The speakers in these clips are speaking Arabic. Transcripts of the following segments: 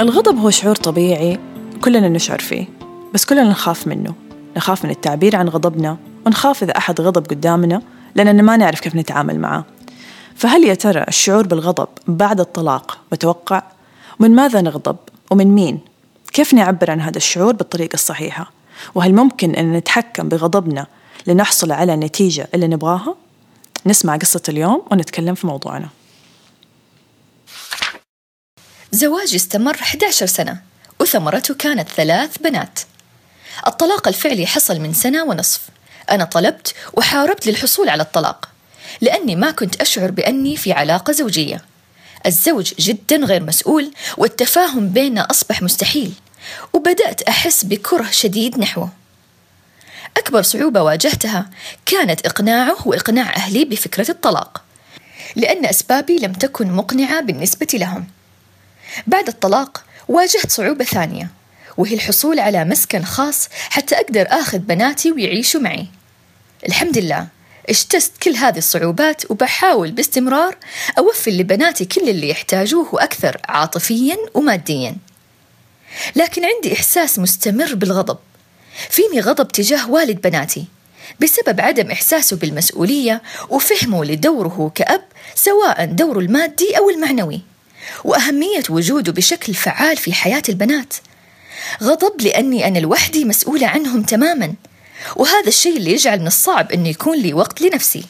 الغضب هو شعور طبيعي كلنا نشعر فيه بس كلنا نخاف منه نخاف من التعبير عن غضبنا ونخاف إذا أحد غضب قدامنا لأننا ما نعرف كيف نتعامل معه فهل يا ترى الشعور بالغضب بعد الطلاق متوقع؟ ومن ماذا نغضب؟ ومن مين؟ كيف نعبر عن هذا الشعور بالطريقة الصحيحة؟ وهل ممكن أن نتحكم بغضبنا لنحصل على النتيجة اللي نبغاها؟ نسمع قصة اليوم ونتكلم في موضوعنا زواجي استمر 11 سنة وثمرته كانت ثلاث بنات. الطلاق الفعلي حصل من سنة ونصف. أنا طلبت وحاربت للحصول على الطلاق لأني ما كنت أشعر بأني في علاقة زوجية. الزوج جدا غير مسؤول والتفاهم بيننا أصبح مستحيل وبدأت أحس بكره شديد نحوه. أكبر صعوبة واجهتها كانت إقناعه وإقناع أهلي بفكرة الطلاق لأن أسبابي لم تكن مقنعة بالنسبة لهم. بعد الطلاق واجهت صعوبة ثانية وهي الحصول على مسكن خاص حتى أقدر آخذ بناتي ويعيشوا معي. الحمد لله اجتزت كل هذه الصعوبات وبحاول باستمرار أوفر لبناتي كل اللي يحتاجوه وأكثر عاطفيا وماديا. لكن عندي إحساس مستمر بالغضب. فيني غضب تجاه والد بناتي بسبب عدم إحساسه بالمسؤولية وفهمه لدوره كأب سواء دوره المادي أو المعنوي. وأهمية وجوده بشكل فعال في حياة البنات. غضب لأني أنا لوحدي مسؤولة عنهم تماما وهذا الشيء اللي يجعل من الصعب أنه يكون لي وقت لنفسي.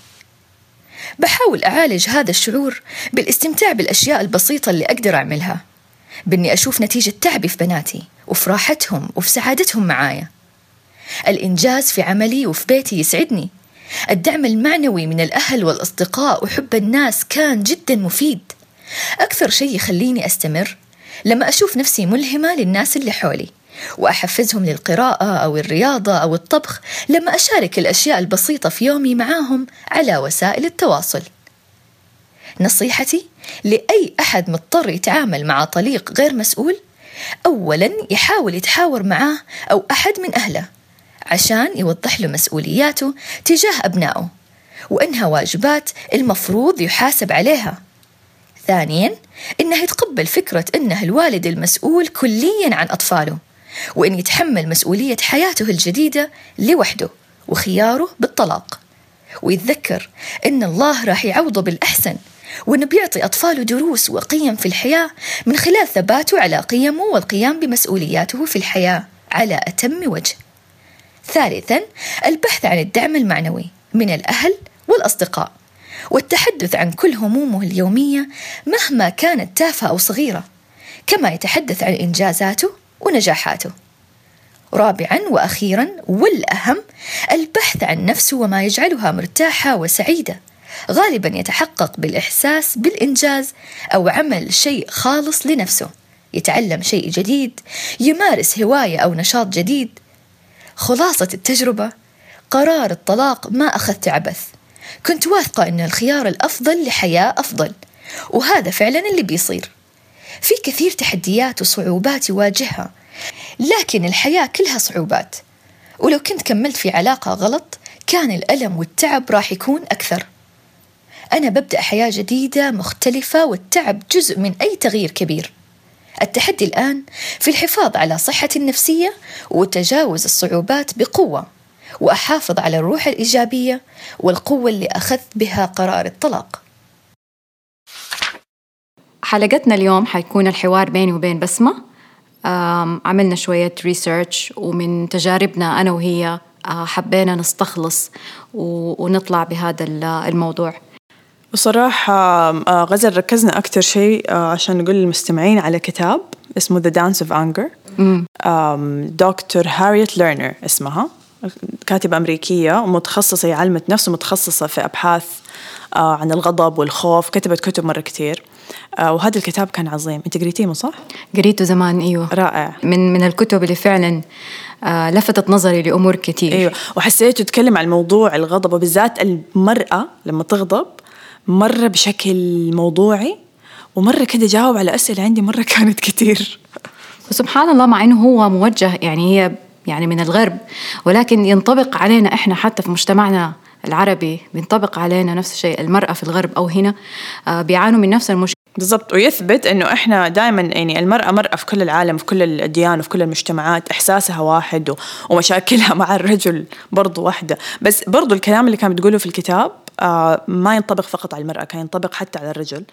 بحاول أعالج هذا الشعور بالاستمتاع بالأشياء البسيطة اللي أقدر أعملها بإني أشوف نتيجة تعبي في بناتي وفي راحتهم وفي سعادتهم معايا. الإنجاز في عملي وفي بيتي يسعدني. الدعم المعنوي من الأهل والأصدقاء وحب الناس كان جدا مفيد. أكثر شيء يخليني أستمر لما أشوف نفسي ملهمة للناس اللي حولي وأحفزهم للقراءة أو الرياضة أو الطبخ لما أشارك الأشياء البسيطة في يومي معاهم على وسائل التواصل. نصيحتي لأي أحد مضطر يتعامل مع طليق غير مسؤول أولا يحاول يتحاور معاه أو أحد من أهله عشان يوضح له مسؤولياته تجاه أبنائه وإنها واجبات المفروض يحاسب عليها. ثانيا إنه يتقبل فكرة إنه الوالد المسؤول كليا عن أطفاله وإن يتحمل مسؤولية حياته الجديدة لوحده وخياره بالطلاق ويتذكر إن الله راح يعوضه بالأحسن وإنه بيعطي أطفاله دروس وقيم في الحياة من خلال ثباته على قيمه والقيام بمسؤولياته في الحياة على أتم وجه. ثالثا البحث عن الدعم المعنوي من الأهل والأصدقاء والتحدث عن كل همومه اليومية مهما كانت تافهة أو صغيرة كما يتحدث عن إنجازاته ونجاحاته. رابعا وأخيرا والأهم البحث عن نفسه وما يجعلها مرتاحة وسعيدة. غالبا يتحقق بالإحساس بالإنجاز أو عمل شيء خالص لنفسه. يتعلم شيء جديد يمارس هواية أو نشاط جديد. خلاصة التجربة قرار الطلاق ما أخذت عبث. كنت واثقة إن الخيار الأفضل لحياة أفضل وهذا فعلا اللي بيصير. في كثير تحديات وصعوبات يواجهها لكن الحياة كلها صعوبات. ولو كنت كملت في علاقة غلط كان الألم والتعب راح يكون أكثر. أنا ببدأ حياة جديدة مختلفة والتعب جزء من أي تغيير كبير. التحدي الآن في الحفاظ على صحتي النفسية وتجاوز الصعوبات بقوة. وأحافظ على الروح الإيجابية والقوة اللي أخذت بها قرار الطلاق. حلقتنا اليوم حيكون الحوار بيني وبين بسمة. عملنا شوية research ومن تجاربنا أنا وهي آه، حبينا نستخلص ونطلع بهذا الموضوع. بصراحة آه، غزل ركزنا أكثر شيء آه، عشان نقول للمستمعين على كتاب اسمه The Dance of Anger. دكتور هاريت ليرنر اسمها. كاتبة أمريكية ومتخصصة هي عالمة نفس ومتخصصة في أبحاث عن الغضب والخوف كتبت كتب مرة كتير. آه، وهذا الكتاب كان عظيم. أنت قريتيه صح؟ قريته زمان أيوه. رائع. من من الكتب اللي فعلا آه، لفتت نظري لأمور كثير أيوه. وحسيته تتكلم عن موضوع الغضب وبالذات المرأة لما تغضب مره بشكل موضوعي ومرة كده جاوب على أسئلة عندي مرة كانت كثير وسبحان الله مع إنه هو موجه يعني هي يعني من الغرب ولكن ينطبق علينا إحنا حتى في مجتمعنا العربي بينطبق علينا نفس الشيء المرأة في الغرب أو هنا آه، بيعانوا من نفس المشكلة. بالضبط ويثبت إنه إحنا دائما يعني المرأة مرأة في كل العالم في كل الأديان وفي كل المجتمعات إحساسها واحد ومشاكلها مع الرجل برضو واحدة. بس برضو الكلام اللي كان بتقوله في الكتاب آه ما ينطبق فقط على المرأة كان ينطبق حتى على الرجل.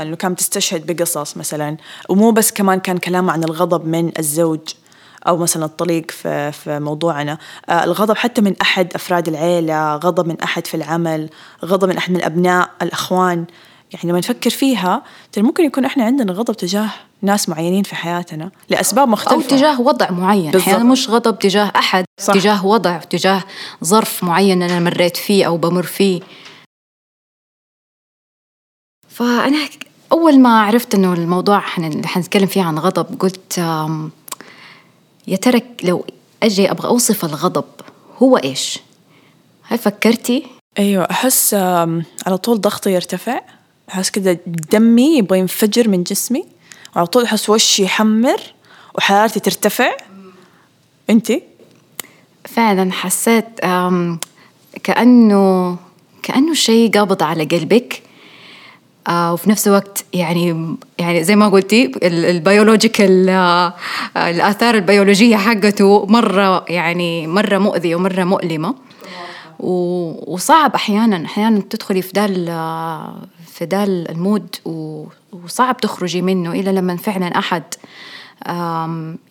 إنه كانت تستشهد بقصص مثلا ومو بس كمان كان كلام عن الغضب من الزوج. أو مثلا الطليق في في موضوعنا. آه الغضب حتى من أحد أفراد العيلة غضب من أحد في العمل غضب من أحد من الابناء الأخوان. يعني لما نفكر فيها ترى ممكن يكون إحنا عندنا غضب تجاه ناس معينين في حياتنا لأسباب مختلفة. أو تجاه وضع معين. بالضبط. أحيانا مش غضب تجاه أحد صح. تجاه وضع تجاه ظرف معين أنا مريت فيه أو بمر فيه. فأنا أول ما عرفت إنه الموضوع حنتكلم فيه عن غضب قلت يا ترى لو أجي أبغى أوصف الغضب هو إيش؟ هل فكرتي؟ أيوه أحس على طول ضغطي يرتفع. أحس كذا دمي يبغى ينفجر من جسمي. وعلى طول أحس وشي يحمر وحرارتي ترتفع. أنتي؟ فعلا حسيت كأنه كأنه شيء قابض على قلبك. آه وفي نفس الوقت يعني يعني زي ما قلتي البيولوجيكال آه الآثار البيولوجية حقته مرة يعني مرة مؤذية ومرة مؤلمة. وصعب أحيانا أحيانا تدخلي في ده في ده المود وصعب تخرجي منه إلا لما فعلا أحد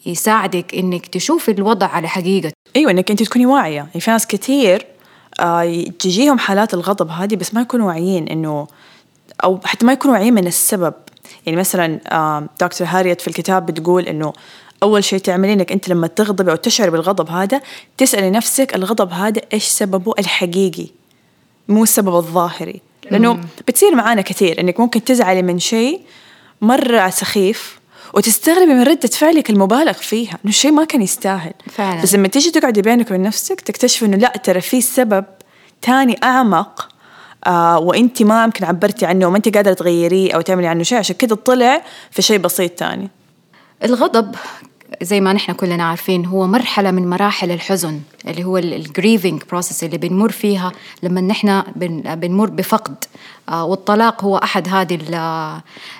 يساعدك إنك تشوفي الوضع على حقيقته أيوه إنك أنت تكوني واعية. في ناس كثير آه، تجيهم حالات الغضب هذه بس ما يكونوا واعيين إنه أو حتى ما يكونوا واعيين من السبب. يعني مثلا دكتور هاريت في الكتاب بتقول إنه أول شيء تعملين إنك أنت لما تغضبي أو تشعري بالغضب هذا تسألي نفسك الغضب هذا إيش سببه الحقيقي؟ مو السبب الظاهري. لأنه بتصير معانا كثير إنك ممكن تزعلي من شيء مرة سخيف وتستغربي من ردة فعلك المبالغ فيها إنه الشيء ما كان يستاهل. فعلا. بس لما تيجي تقعدي بينك وبين نفسك تكتشفي إنه لا ترى في سبب تاني أعمق آه وانت ما يمكن عبرتي عنه وما انت قادرة تغيريه أو تعملي عنه شيء عشان كذا طلع في شيء بسيط تاني. الغضب زي ما نحن كلنا عارفين هو مرحلة من مراحل الحزن اللي هو ال grieving process اللي بنمر فيها لما نحن بنمر بفقد. آه، والطلاق هو أحد هذه ال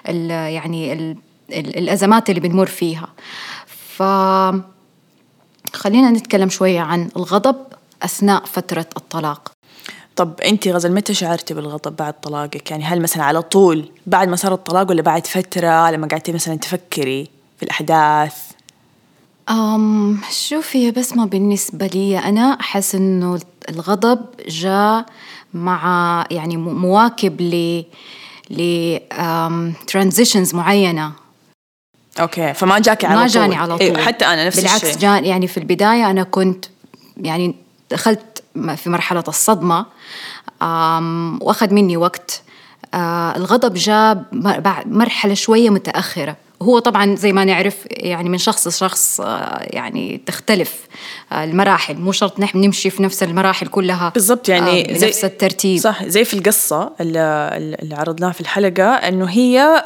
ال يعني ال الأزمات اللي بنمر فيها. ف خلينا نتكلم شوية عن الغضب أثناء فترة الطلاق. طب أنت غزل متى شعرتي بالغضب بعد طلاقك؟ يعني هل مثلا على طول بعد ما صار الطلاق ولا بعد فترة لما قعدتي مثلا تفكري في الأحداث؟ um شوفي يا بسمة بالنسبة لي. أنا أحس إنه الغضب جاء مع يعني مواكب ل ل transitions معينة. okay فما جاك على ما جاني على إيه، طول. حتى أنا نفس بالعكس الشيء. جان يعني في البداية أنا كنت يعني دخلت في مرحلة الصدمة وأخذ مني وقت. آه الغضب جاء مرحلة شوية متأخرة. هو طبعا زي ما نعرف يعني من شخص لشخص آه، يعني تختلف آه، المراحل. مو شرط نحن نمشي في نفس المراحل كلها بالضبط يعني آه، زي نفس الترتيب. صح زي في القصة اللي, اللي عرضناها في الحلقة إنه هي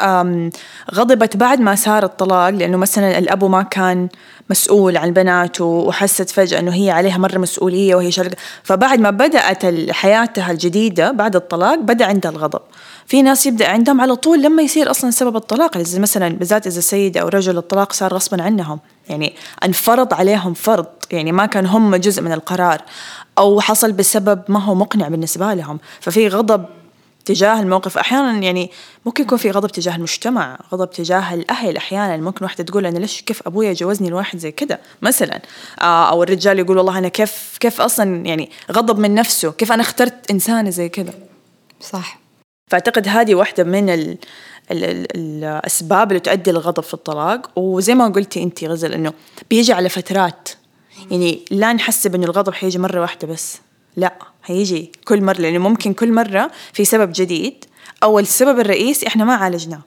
غضبت بعد ما صار الطلاق لأنه مثلا الأبو ما كان مسؤول عن بناته وحست فجأة إنه هي عليها مرة مسؤولية وهي شرق فبعد ما بدأت حياتها الجديدة بعد الطلاق بدأ عندها الغضب. في ناس يبدأ عندهم على طول لما يصير أصلا سبب الطلاق مثلا بالذات إذا سيدة أو رجل الطلاق صار غصبا عنهم يعني انفرض عليهم فرض يعني ما كان هم جزء من القرار أو حصل بسبب ما هو مقنع بالنسبة لهم. ففي غضب تجاه الموقف. أحيانا يعني ممكن يكون في غضب تجاه المجتمع غضب تجاه الأهل أحيانا. ممكن واحدة تقول أنا ليش كيف أبويا جوزني لواحد زي كذا مثلا. آه أو الرجال يقول والله أنا كيف كيف أصلا يعني غضب من نفسه كيف أنا اخترت إنسانة زي كذا صح. فأعتقد هذه واحدة من ال ال ال الأسباب اللي تؤدي للغضب في الطلاق. وزي ما قلتي أنت غزل إنه بيجي على فترات. يعني لا نحسب إنه الغضب حيجي مرة واحدة بس. لا هيجي كل مرة لأنه ممكن كل مرة في سبب جديد أو السبب الرئيسي إحنا ما عالجناه.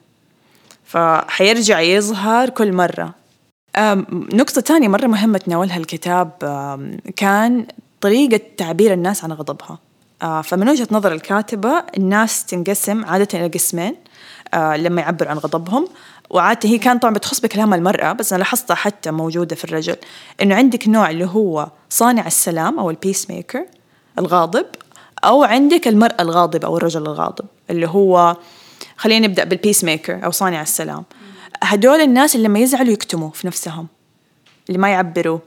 فحيرجع يظهر كل مرة. نقطة تانية مرة مهمة تناولها الكتاب. كان طريقة تعبير الناس عن غضبها. فمن وجهة نظر الكاتبة الناس تنقسم عادة إلى قسمين آه، لما يعبروا عن غضبهم. وعادة هي كانت طبعا بتخص بكلام المرأة بس أنا لاحظتها حتى موجودة في الرجل إنه عندك نوع اللي هو صانع السلام أو ال peacemaker الغاضب أو عندك المرأة الغاضبة أو الرجل الغاضب اللي هو خلينا نبدأ بال peacemaker أو صانع السلام. هدول الناس اللي لما يزعلوا يكتموا في نفسهم اللي ما يعبروا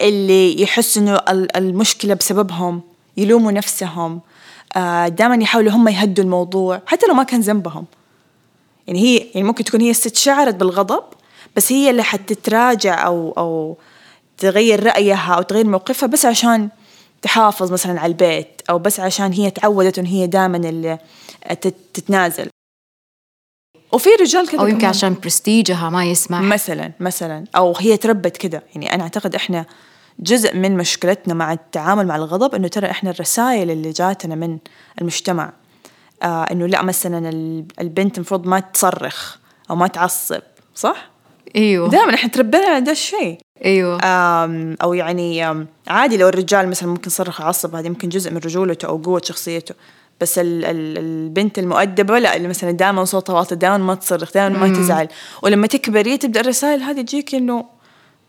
اللي يحس إنه المشكلة بسببهم. يلوموا نفسهم آه، دائما يحاولوا هم يهدوا الموضوع حتى لو ما كان ذنبهم. يعني هي يعني ممكن تكون هي الست شعرت بالغضب بس هي اللي حتتراجع أو أو تغير رأيها أو تغير موقفها بس عشان تحافظ مثلا على البيت أو بس عشان هي تعودت إن هي دائما اللي تتنازل. وفي رجال كذا أو يمكن عشان برستيجها ما يسمح. مثلا مثلا. أو هي تربت كذا يعني أنا أعتقد إحنا جزء من مشكلتنا مع التعامل مع الغضب إنه ترى إحنا الرسائل اللي جاتنا من المجتمع آه إنه لا مثلا البنت المفروض ما تصرخ أو ما تعصب صح؟ إيوه. دائما إحنا تربينا على ده الشيء. إيوه. أو يعني عادي لو الرجال مثلا ممكن صرخ عصب هذا يمكن جزء من رجولته أو قوة شخصيته. بس ال ال البنت المؤدبة لا اللي مثلا دائما صوتها واطي دائما ما تصرخ دائما ما تزعل. ولما تكبري تبدأ الرسائل هذه تجيك إنه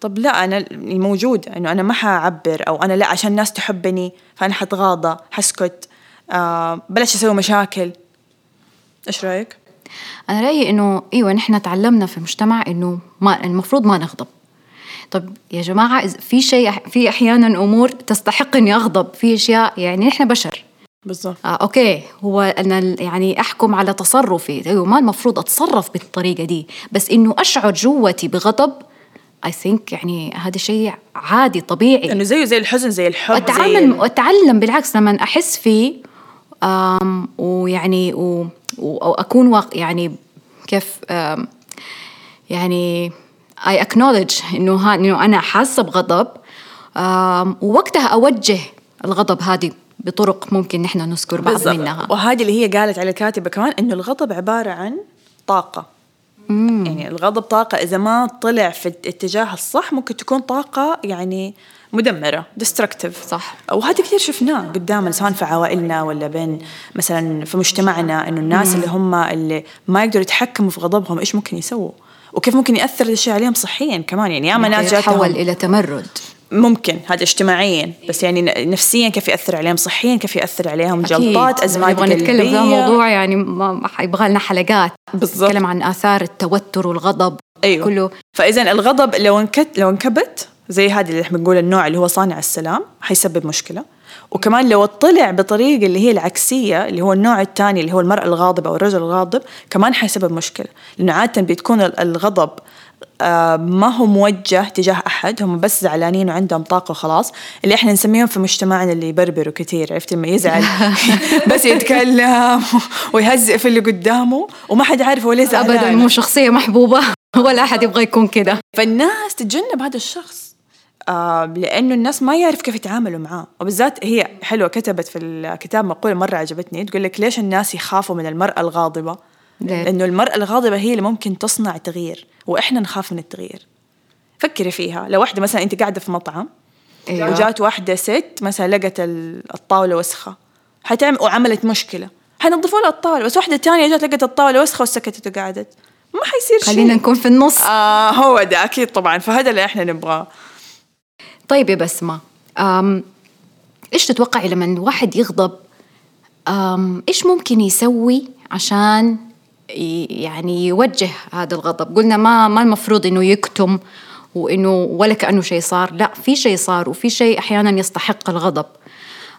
طب لا أنا الموجود إنه أنا ما حأعبر أو أنا لا عشان الناس تحبني فأنا حتغاضى حسكت آه بلاش أسوي مشاكل. إيش رأيك؟ أنا رأيي إنه أيوة نحن تعلمنا في المجتمع إنه ما المفروض ما نغضب. طب يا جماعة في شيء في أحيانا أمور تستحق إني أغضب في أشياء يعني نحن بشر. بالضبط آه okay. هو أنا يعني أحكم على تصرفي. أيوة ما المفروض أتصرف بالطريقة دي. بس إنه أشعر جواتي بغضب I think يعني هذا شيء عادي طبيعي. إنه زيه زي الحزن زي الحب أتعامل واتعلم بالعكس لما أحس فيه ويعني و... واكون واق... يعني كيف يعني اي اكنولج إنه ها إنه أنا حاسة بغضب ووقتها أوجه الغضب هذه بطرق ممكن نحن نذكر بعض بالزبط. منها. وهذه اللي هي قالت على الكاتبة كمان إنه الغضب عبارة عن طاقة. مم. يعني الغضب طاقة إذا ما طلع في الاتجاه الصح ممكن تكون طاقة يعني مدمرة ديستركتيف صح. وهذا كثير شفناه قدامنا سواء في عوائلنا ولا بين مثلا في مجتمعنا إنه الناس مم. اللي هم اللي ما يقدروا يتحكموا في غضبهم إيش ممكن يسووا؟ وكيف ممكن يأثر الشيء عليهم صحيا كمان يعني ياما ناس يتحول إلى تمرد. ممكن هذا اجتماعيا بس يعني نفسيا كيف يأثر عليهم صحيا كيف يأثر عليهم جلطات أزمات قلبية. نتكلم في موضوع يعني ما يبغى لنا حلقات. بالضبط. نتكلم عن آثار التوتر والغضب أيوه. كله. فاذا الغضب لو انكت لو انكبت زي هذا اللي إحنا بنقول النوع اللي هو صانع السلام حيسبب مشكلة. وكمان لو اطلع بطريقة اللي هي العكسية اللي هو النوع الثاني اللي هو المرأة الغاضبة أو الرجل الغاضب كمان حيسبب مشكلة. لأنه عادة بتكون الغضب ما هو موجه تجاه أحد هم بس زعلانين وعندهم طاقة وخلاص. اللي إحنا نسميهم في مجتمعنا اللي يبربروا كثير عرفت لما يزعل؟ بس يتكلم ويهزئ في اللي قدامه وما حد عارف هو ليه زعلان. أبدا مو شخصية محبوبة ولا أحد يبغى يكون كذا فالناس تتجنب هذا الشخص آه لأنه الناس ما يعرف كيف يتعاملوا معاه. وبالذات هي حلوة كتبت في الكتاب مقولة مرة عجبتني تقول لك ليش الناس يخافوا من المرأة الغاضبة؟ ليه؟ لأنه المرأة الغاضبة هي اللي ممكن تصنع تغيير وإحنا نخاف من التغيير. فكري فيها. لو واحدة مثلا أنت قاعدة في مطعم أيوة. وجات واحدة ست مثلا لقت الطاولة وسخة حتعمل وعملت مشكلة. حينظفوا لها الطاولة بس واحدة تانية جات لقت الطاولة وسخة وسكتت وقعدت. ما حيصير شيء. خلينا نكون في النص. آه هو ده أكيد طبعا. فهذا اللي إحنا نبغاه. طيب يا بسمة أم إيش تتوقعي لما الواحد يغضب؟ أم إيش ممكن يسوي عشان يعني يوجه هذا الغضب. قلنا ما ما المفروض إنه يكتم وإنه ولا كأنه شيء صار. لا في شيء صار وفي شيء أحيانا يستحق الغضب.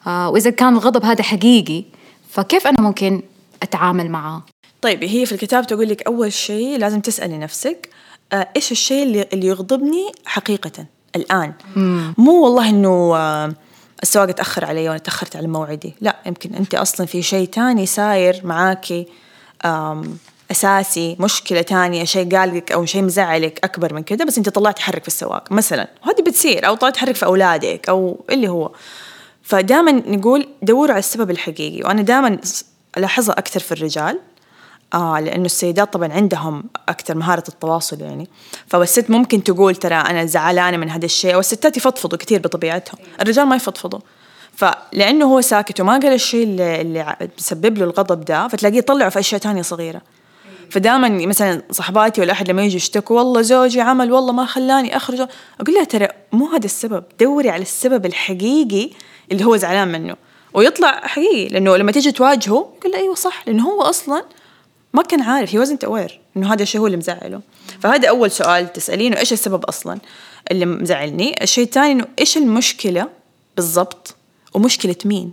آه وإذا كان الغضب هذا حقيقي فكيف أنا ممكن أتعامل معه؟ طيب هي في الكتاب تقول لك أول شيء لازم تسألي نفسك آه إيش الشيء اللي, اللي يغضبني حقيقه الآن؟ مم. مو والله إنه آه السواق تأخر علي وأنا تأخرت على موعدي. لا يمكن أنت أصلا في شيء تاني ساير معاكي. أساسي مشكلة تانية شيء قالك أو شيء مزعلك أكبر من كده بس أنت طلعت تحرك في السواق. مثلا وهذه بتصير أو طلعت تحرك في أولادك أو اللي هو. فدائما نقول دوروا على السبب الحقيقي. وأنا دائما ألاحظها أكثر في الرجال. آه لأنه السيدات طبعا عندهم أكثر مهارة التواصل يعني. فالست ممكن تقول ترى أنا زعلانة من هذا الشيء والستات يفضفضوا كثير بطبيعتهم. الرجال ما يفضفضوا. فلأنه هو ساكت وما قال الشيء اللي, اللي مسبب له الغضب ده فتلاقيه يطلعه في أشياء تانية صغيرة. فدائما مثلا صحباتي ولا أحد لما يجي يشتكوا والله زوجي عمل والله ما خلاني اخرج أقول لها ترى مو هذا السبب دوري على السبب الحقيقي اللي هو زعلان منه. ويطلع حقيقي لأنه لما تيجي تواجهه يقول أيوه صح لأنه هو أصلا ما كان عارف هي wasn't aware إنه هذا الشيء هو اللي مزعله. فهذا أول سؤال تسألينه إيش السبب أصلا اللي مزعلني؟ الشيء الثاني إنه إيش المشكلة بالضبط؟ ومشكلة مين؟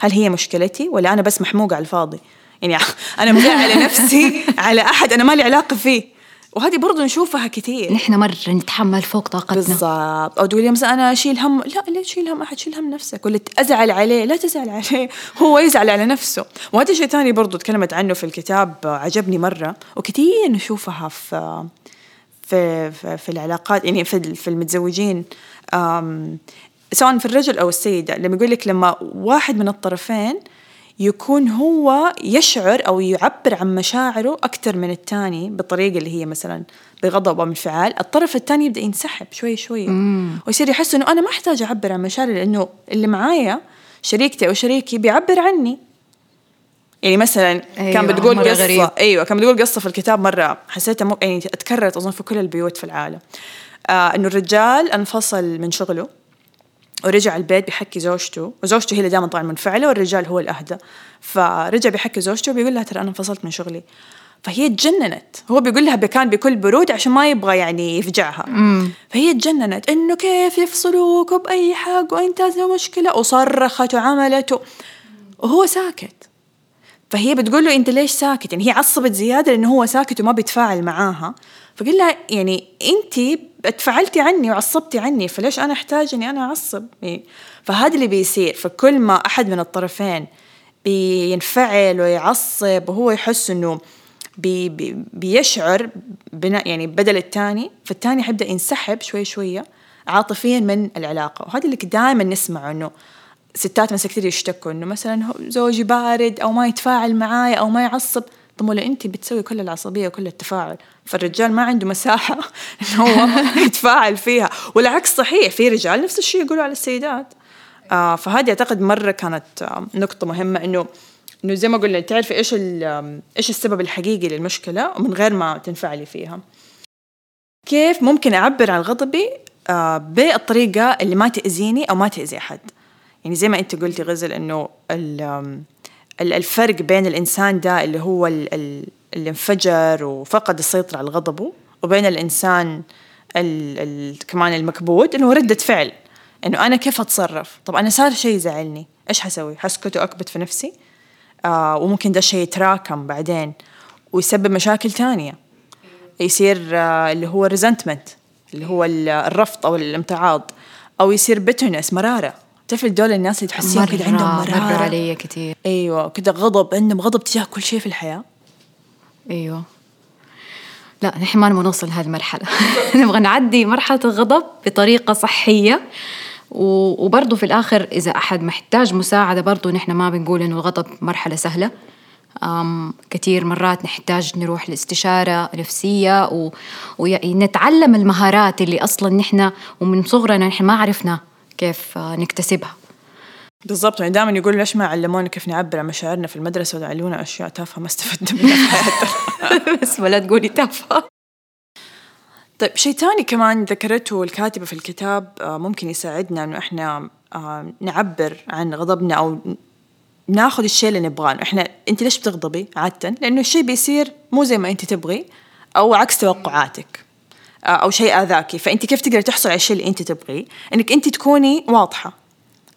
هل هي مشكلتي ولا أنا بس محموقة على الفاضي؟ يعني أنا مزعله نفسي على أحد أنا ما لي علاقة فيه. وهذه برضو نشوفها كثير. نحن مرة نتحمل فوق طاقتنا. بالضبط. أو تقولي مثلا أنا أشيل هم؟ لا ليه تشيل هم أحد؟ شيل هم نفسك. ولا أزعل عليه. لا تزعل عليه. هو يزعل على نفسه. وهذا شيء ثاني برضو تكلمت عنه في الكتاب عجبني مرة. وكثير نشوفها في في في, في العلاقات يعني في في المتزوجين. سواء في الرجل أو السيدة لما يقول لك لما واحد من الطرفين يكون هو يشعر أو يعبر عن مشاعره أكثر من الثاني بالطريقة اللي هي مثلا بغضب أو انفعال الطرف الثاني يبدأ ينسحب شوي شوي ويصير يحس إنه أنا ما أحتاج أعبر عن مشاعري لأنه اللي معايا شريكتي أو شريكي بيعبر عني. يعني مثلا أيوة كان بتقول قصة غريب. أيوه كان بتقول قصة في الكتاب مرة حسيتها مو يعني اتكررت أظن في كل البيوت في العالم. آه إنه الرجال أنفصل من شغله. ورجع البيت بيحكي زوجته وزوجته هي اللي دائما طبعا منفعلة والرجال هو الأهدى. فرجع بيحكي زوجته وبيقول لها ترى أنا انفصلت من شغلي. فهي تجننت. هو بيقول لها كان بكل برود عشان ما يبغى يعني يفجعها. مم. فهي تجننت. إنه كيف يفصلوك بأي حق وإنت مشكلة؟ وصرخت وعملت. وهو ساكت. فهي بتقول له أنت ليش ساكت؟ يعني هي عصبت زيادة لأنه هو ساكت وما بيتفاعل معاها. فقال لها يعني أنت تفعلتي عني وعصبتي عني فليش أنا أحتاج إني أنا أعصب؟ يعني فهذا اللي بيصير. فكل ما أحد من الطرفين بينفعل ويعصب وهو يحس إنه بي بي بيشعر بناء يعني بدل الثاني فالثاني حيبدأ ينسحب شوي شوية عاطفيا من العلاقة. وهذا اللي دائما نسمعه إنه ستات مثلا كثير يشتكوا إنه مثلا زوجي بارد أو ما يتفاعل معاي أو ما يعصب. طب ولا انت بتسوي كل العصبية وكل التفاعل؟ فالرجال ما عنده مساحة إنه هو يتفاعل فيها. والعكس صحيح في رجال نفس الشيء يقولوا على السيدات. آه فهذه أعتقد مرة كانت آه نقطة مهمة إنه إنه زي ما قلنا تعرفي إيش إيش السبب الحقيقي للمشكلة ومن غير ما تنفعلي فيها. كيف ممكن أعبر عن غضبي؟ آه بالطريقة اللي ما تأذيني أو ما تأذي أحد. يعني زي ما انت قلتي غزل انه الفرق بين الإنسان ده اللي هو اللي انفجر وفقد السيطرة على غضبه وبين الإنسان ال ال كمان المكبوت انه ردة فعل. إنه أنا كيف أتصرف؟ طب أنا صار شيء يزعلني إيش حسوي؟ حسكت وأكبت في نفسي آه وممكن ده الشيء يتراكم بعدين ويسبب مشاكل تانية. يصير آه اللي هو ريزنتمنت اللي هو الرفض أو الامتعاض أو يصير بتونس مرارة. تعرفي دول الناس اللي تحسيهم كذا عندهم مرارة مرة علي كثير أيوه كذا غضب عندهم غضب تجاه كل شيء في الحياة. أيوه. لا نحن ما نبغى نوصل لهذه المرحلة. نبغى نعدي مرحلة الغضب بطريقة صحية. وبرضه في الآخر إذا أحد محتاج مساعدة برضه نحن ما بنقول إنه الغضب مرحلة سهلة. أم كثير مرات نحتاج نروح لاستشارة نفسية و... ونتعلم المهارات اللي أصلا نحن ومن صغرنا نحن ما عرفنا. كيف نكتسبها. بالضبط يعني دائما يقول ليش ما علمونا كيف نعبر عن مشاعرنا في المدرسة وعلمونا أشياء تافهة ما استفدنا منها في حياتنا. بس ولا تقولي تافهة. طيب شيء ثاني كمان ذكرته الكاتبة في الكتاب آه، ممكن يساعدنا إنه إحنا آه، نعبر عن غضبنا أو ناخذ الشيء اللي نبغاه. إحنا أنت ليش بتغضبي عادة؟ لأنه الشيء بيصير مو زي ما أنت تبغي أو عكس توقعاتك. أو شيء أذاكي. فأنت كيف تقدري تحصل على الشيء اللي أنت تبغيه؟ إنك أنت تكوني واضحة.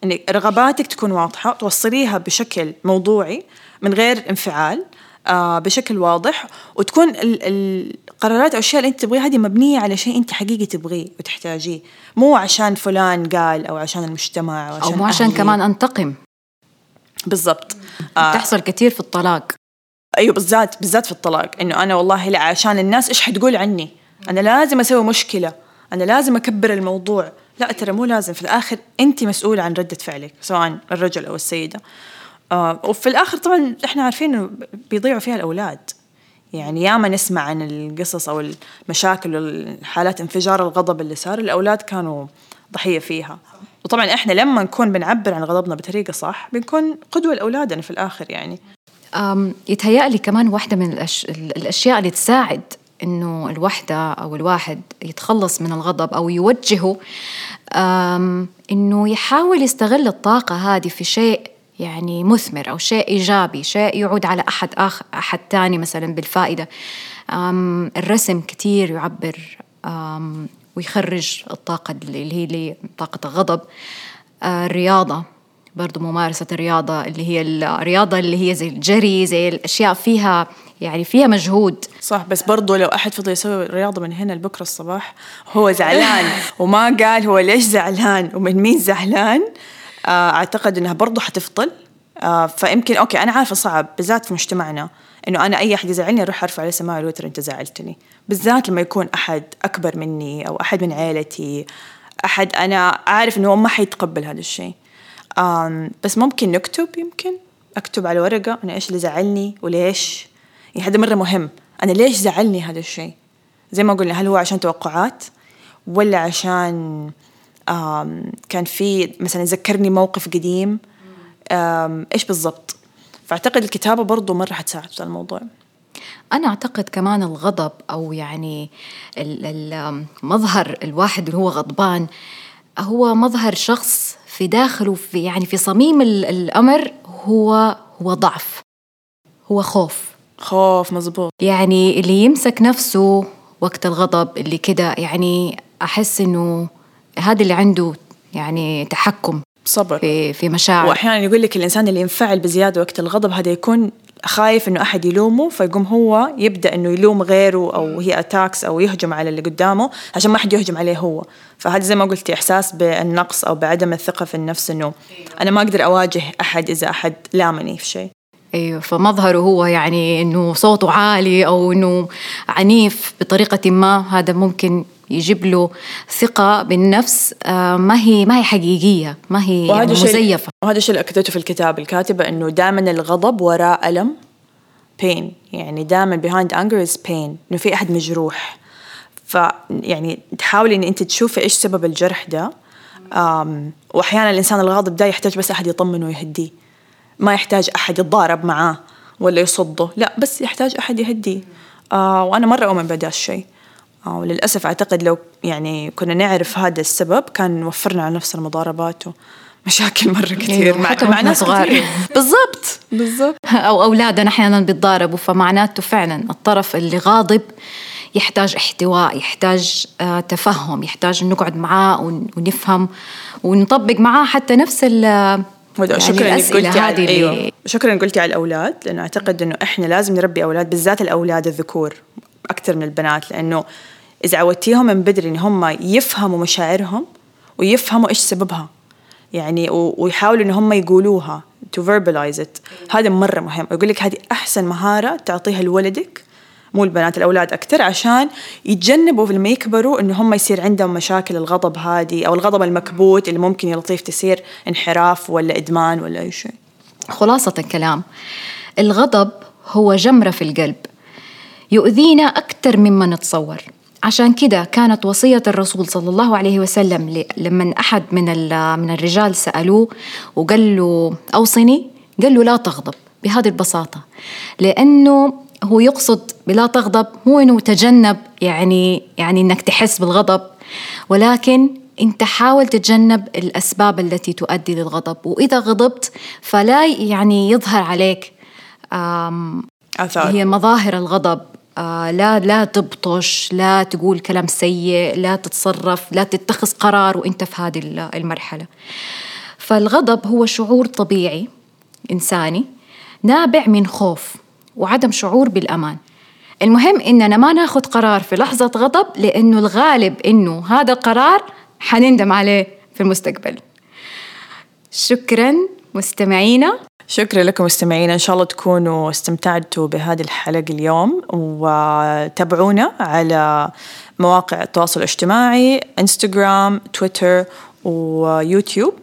إنك رغباتك تكون واضحة توصليها بشكل موضوعي من غير انفعال آه بشكل واضح وتكون القرارات أو الأشياء اللي أنت تبغيها هذه مبنية على شيء أنت حقيقي تبغيه وتحتاجيه. مو عشان فلان قال أو عشان المجتمع أو, عشان أو مو عشان كمان أنتقم. بالضبط. آه تحصل كثير في الطلاق. أيوه بالذات بالذات في الطلاق. إنه أنا والله لا عشان الناس إيش حتقول عني؟ أنا لازم أسوي مشكلة. أنا لازم أكبر الموضوع. لا ترى مو لازم. في الآخر أنت مسؤولة عن ردة فعلك سواء الرجل أو السيدة. آه وفي الآخر طبعا إحنا عارفين إنه بيضيعوا فيها الأولاد. يعني ياما نسمع عن القصص أو المشاكل والحالات انفجار الغضب اللي صار الأولاد كانوا ضحية فيها. وطبعا إحنا لما نكون بنعبر عن غضبنا بطريقة صح بنكون قدوة لأولادنا في الآخر يعني. يتهيألي كمان واحدة من الأش... الأشياء اللي تساعد إنه الوحدة أو الواحد يتخلص من الغضب أو يوجهه إنه يحاول يستغل الطاقة هذه في شيء يعني مثمر أو شيء إيجابي شيء يعود على أحد آخر أحد تاني مثلا بالفائدة. الرسم كتير يعبر ويخرج الطاقة اللي هي طاقة الغضب. آه، الرياضة. برضو ممارسة الرياضة اللي هي الرياضة اللي هي زي الجري زي الأشياء فيها يعني فيها مجهود. صح بس برضو لو أحد فضل يسوي رياضة من هنا لبكرة الصباح هو زعلان وما قال هو ليش زعلان ومن مين زعلان آه، أعتقد أنها برضو حتفضل. آه، فيمكن أوكي أنا عارفة صعب بالذات في مجتمعنا إنه أنا أي أحد يزعلني أروح أرفع عليه سماعه الوتر إنت زعلتني. بالذات لما يكون أحد أكبر مني أو أحد من عيلتي أحد أنا أعرف إنه هو ما حيتقبل هذا الشيء. بس ممكن نكتب يمكن. أكتب على ورقة أنا إيش اللي زعلني وليش. يعني هذا مرة مهم. أنا ليش زعلني هذا الشيء؟ زي ما قلنا هل هو عشان توقعات ولا عشان كان في مثلا ذكرني موقف قديم؟ إيش بالضبط؟ فأعتقد الكتابة برضو مرة حتساعد في الموضوع. أنا أعتقد كمان الغضب أو يعني مظهر الواحد اللي هو غضبان هو مظهر شخص في داخله في يعني في صميم الأمر هو هو ضعف. هو خوف. خوف مزبوط يعني اللي يمسك نفسه وقت الغضب اللي كده يعني أحس إنه هذا اللي عنده يعني تحكم صبر. في في مشاعر. واحيانا يقول لك الإنسان اللي ينفعل بزيادة وقت الغضب هذا يكون خايف إنه أحد يلومه فيقوم هو يبدأ إنه يلوم غيره أو هي اتاكس أو يهجم على اللي قدامه عشان ما حد يهجم عليه هو. فهذا زي ما قلتي إحساس بالنقص أو بعدم الثقة في النفس إنه أنا ما أقدر أواجه أحد إذا أحد لامني في شيء. أيوه فمظهره هو يعني إنه صوته عالي أو إنه عنيف بطريقة ما هذا ممكن يجيب له ثقة بالنفس آه، ما هي ما هي حقيقية ما هي يعني مزيفة. وهذا الشيء اللي أكدته في الكتاب الكاتبة إنه دائما الغضب وراء ألم pain. يعني دائما behind anger is pain. إنه في أحد مجروح. فيعني تحاولي إن أنت تشوفي إيش سبب الجرح ده. وأحيانا الإنسان الغاضب ده يحتاج بس أحد يطمنه ويهديه. ما يحتاج أحد يتضارب معاه ولا يصده. لا بس يحتاج أحد يهديه. آه وأنا مرة أؤمن بهذا الشيء. وللأسف أعتقد لو يعني كنا نعرف هذا السبب كان وفرنا على نفسنا مضاربات ومشاكل مرة كثير أيوة، مع, مع ناس صغار. بالضبط. بالضبط. أو أولادنا أحيانا بيتضاربوا فمعناته فعلا الطرف اللي غاضب يحتاج احتواء يحتاج آه تفهم يحتاج نقعد معاه ونفهم ونطبق معاه حتى نفس ال يعني شكرا إنك قلتي على أيوه. شكرا قلتي على الأولاد لأنه أعتقد إنه إحنا لازم نربي أولاد بالذات الأولاد الذكور أكثر من البنات لأنه إذا عودتيهم من بدري إن هم يفهموا مشاعرهم ويفهموا إيش سببها. يعني ويحاولوا إن هم يقولوها to verbalize it. هذا مرة مهم. يقول لك هذه أحسن مهارة تعطيها لولدك مو البنات الأولاد أكثر عشان يتجنبوا لما يكبروا إن هم يصير عندهم مشاكل الغضب هذه أو الغضب المكبوت اللي ممكن يا لطيف تصير انحراف ولا إدمان ولا أي شيء. خلاصة الكلام. الغضب هو جمرة في القلب يؤذينا أكثر مما نتصور. عشان كده كانت وصية الرسول صلى الله عليه وسلم لما أحد من من الرجال سألوه وقال له أوصني قال له لا تغضب بهذه البساطة لأنه هو يقصد بلا تغضب مو إنه تجنب يعني يعني إنك تحس بالغضب ولكن أنت حاول تتجنب الأسباب التي تؤدي للغضب وإذا غضبت فلا يعني يظهر عليك آثار. هي مظاهر الغضب آه لا لا تبطش لا تقول كلام سيء لا تتصرف لا تتخذ قرار وانت في هذه المرحلة. فالغضب هو شعور طبيعي إنساني نابع من خوف وعدم شعور بالأمان. المهم إننا ما ناخذ قرار في لحظة غضب لأنه الغالب إنه هذا القرار حنندم عليه في المستقبل. شكرا مستمعينا. شكرا لكم مستمعينا. إن شاء الله تكونوا استمتعتوا بهذه الحلقة اليوم. وتابعونا على مواقع التواصل الاجتماعي انستغرام تويتر ويوتيوب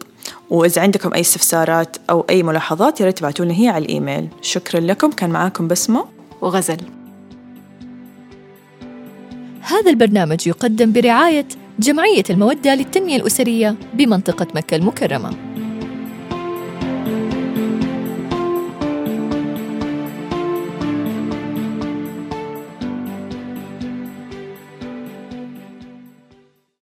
وإذا عندكم أي استفسارات أو أي ملاحظات يا ريت تبعتوا لنا هي على الإيميل. شكرا لكم. كان معاكم بسمة وغزل. هذا البرنامج يقدم برعاية جمعية المودة للتنمية الأسرية بمنطقة مكة المكرمة.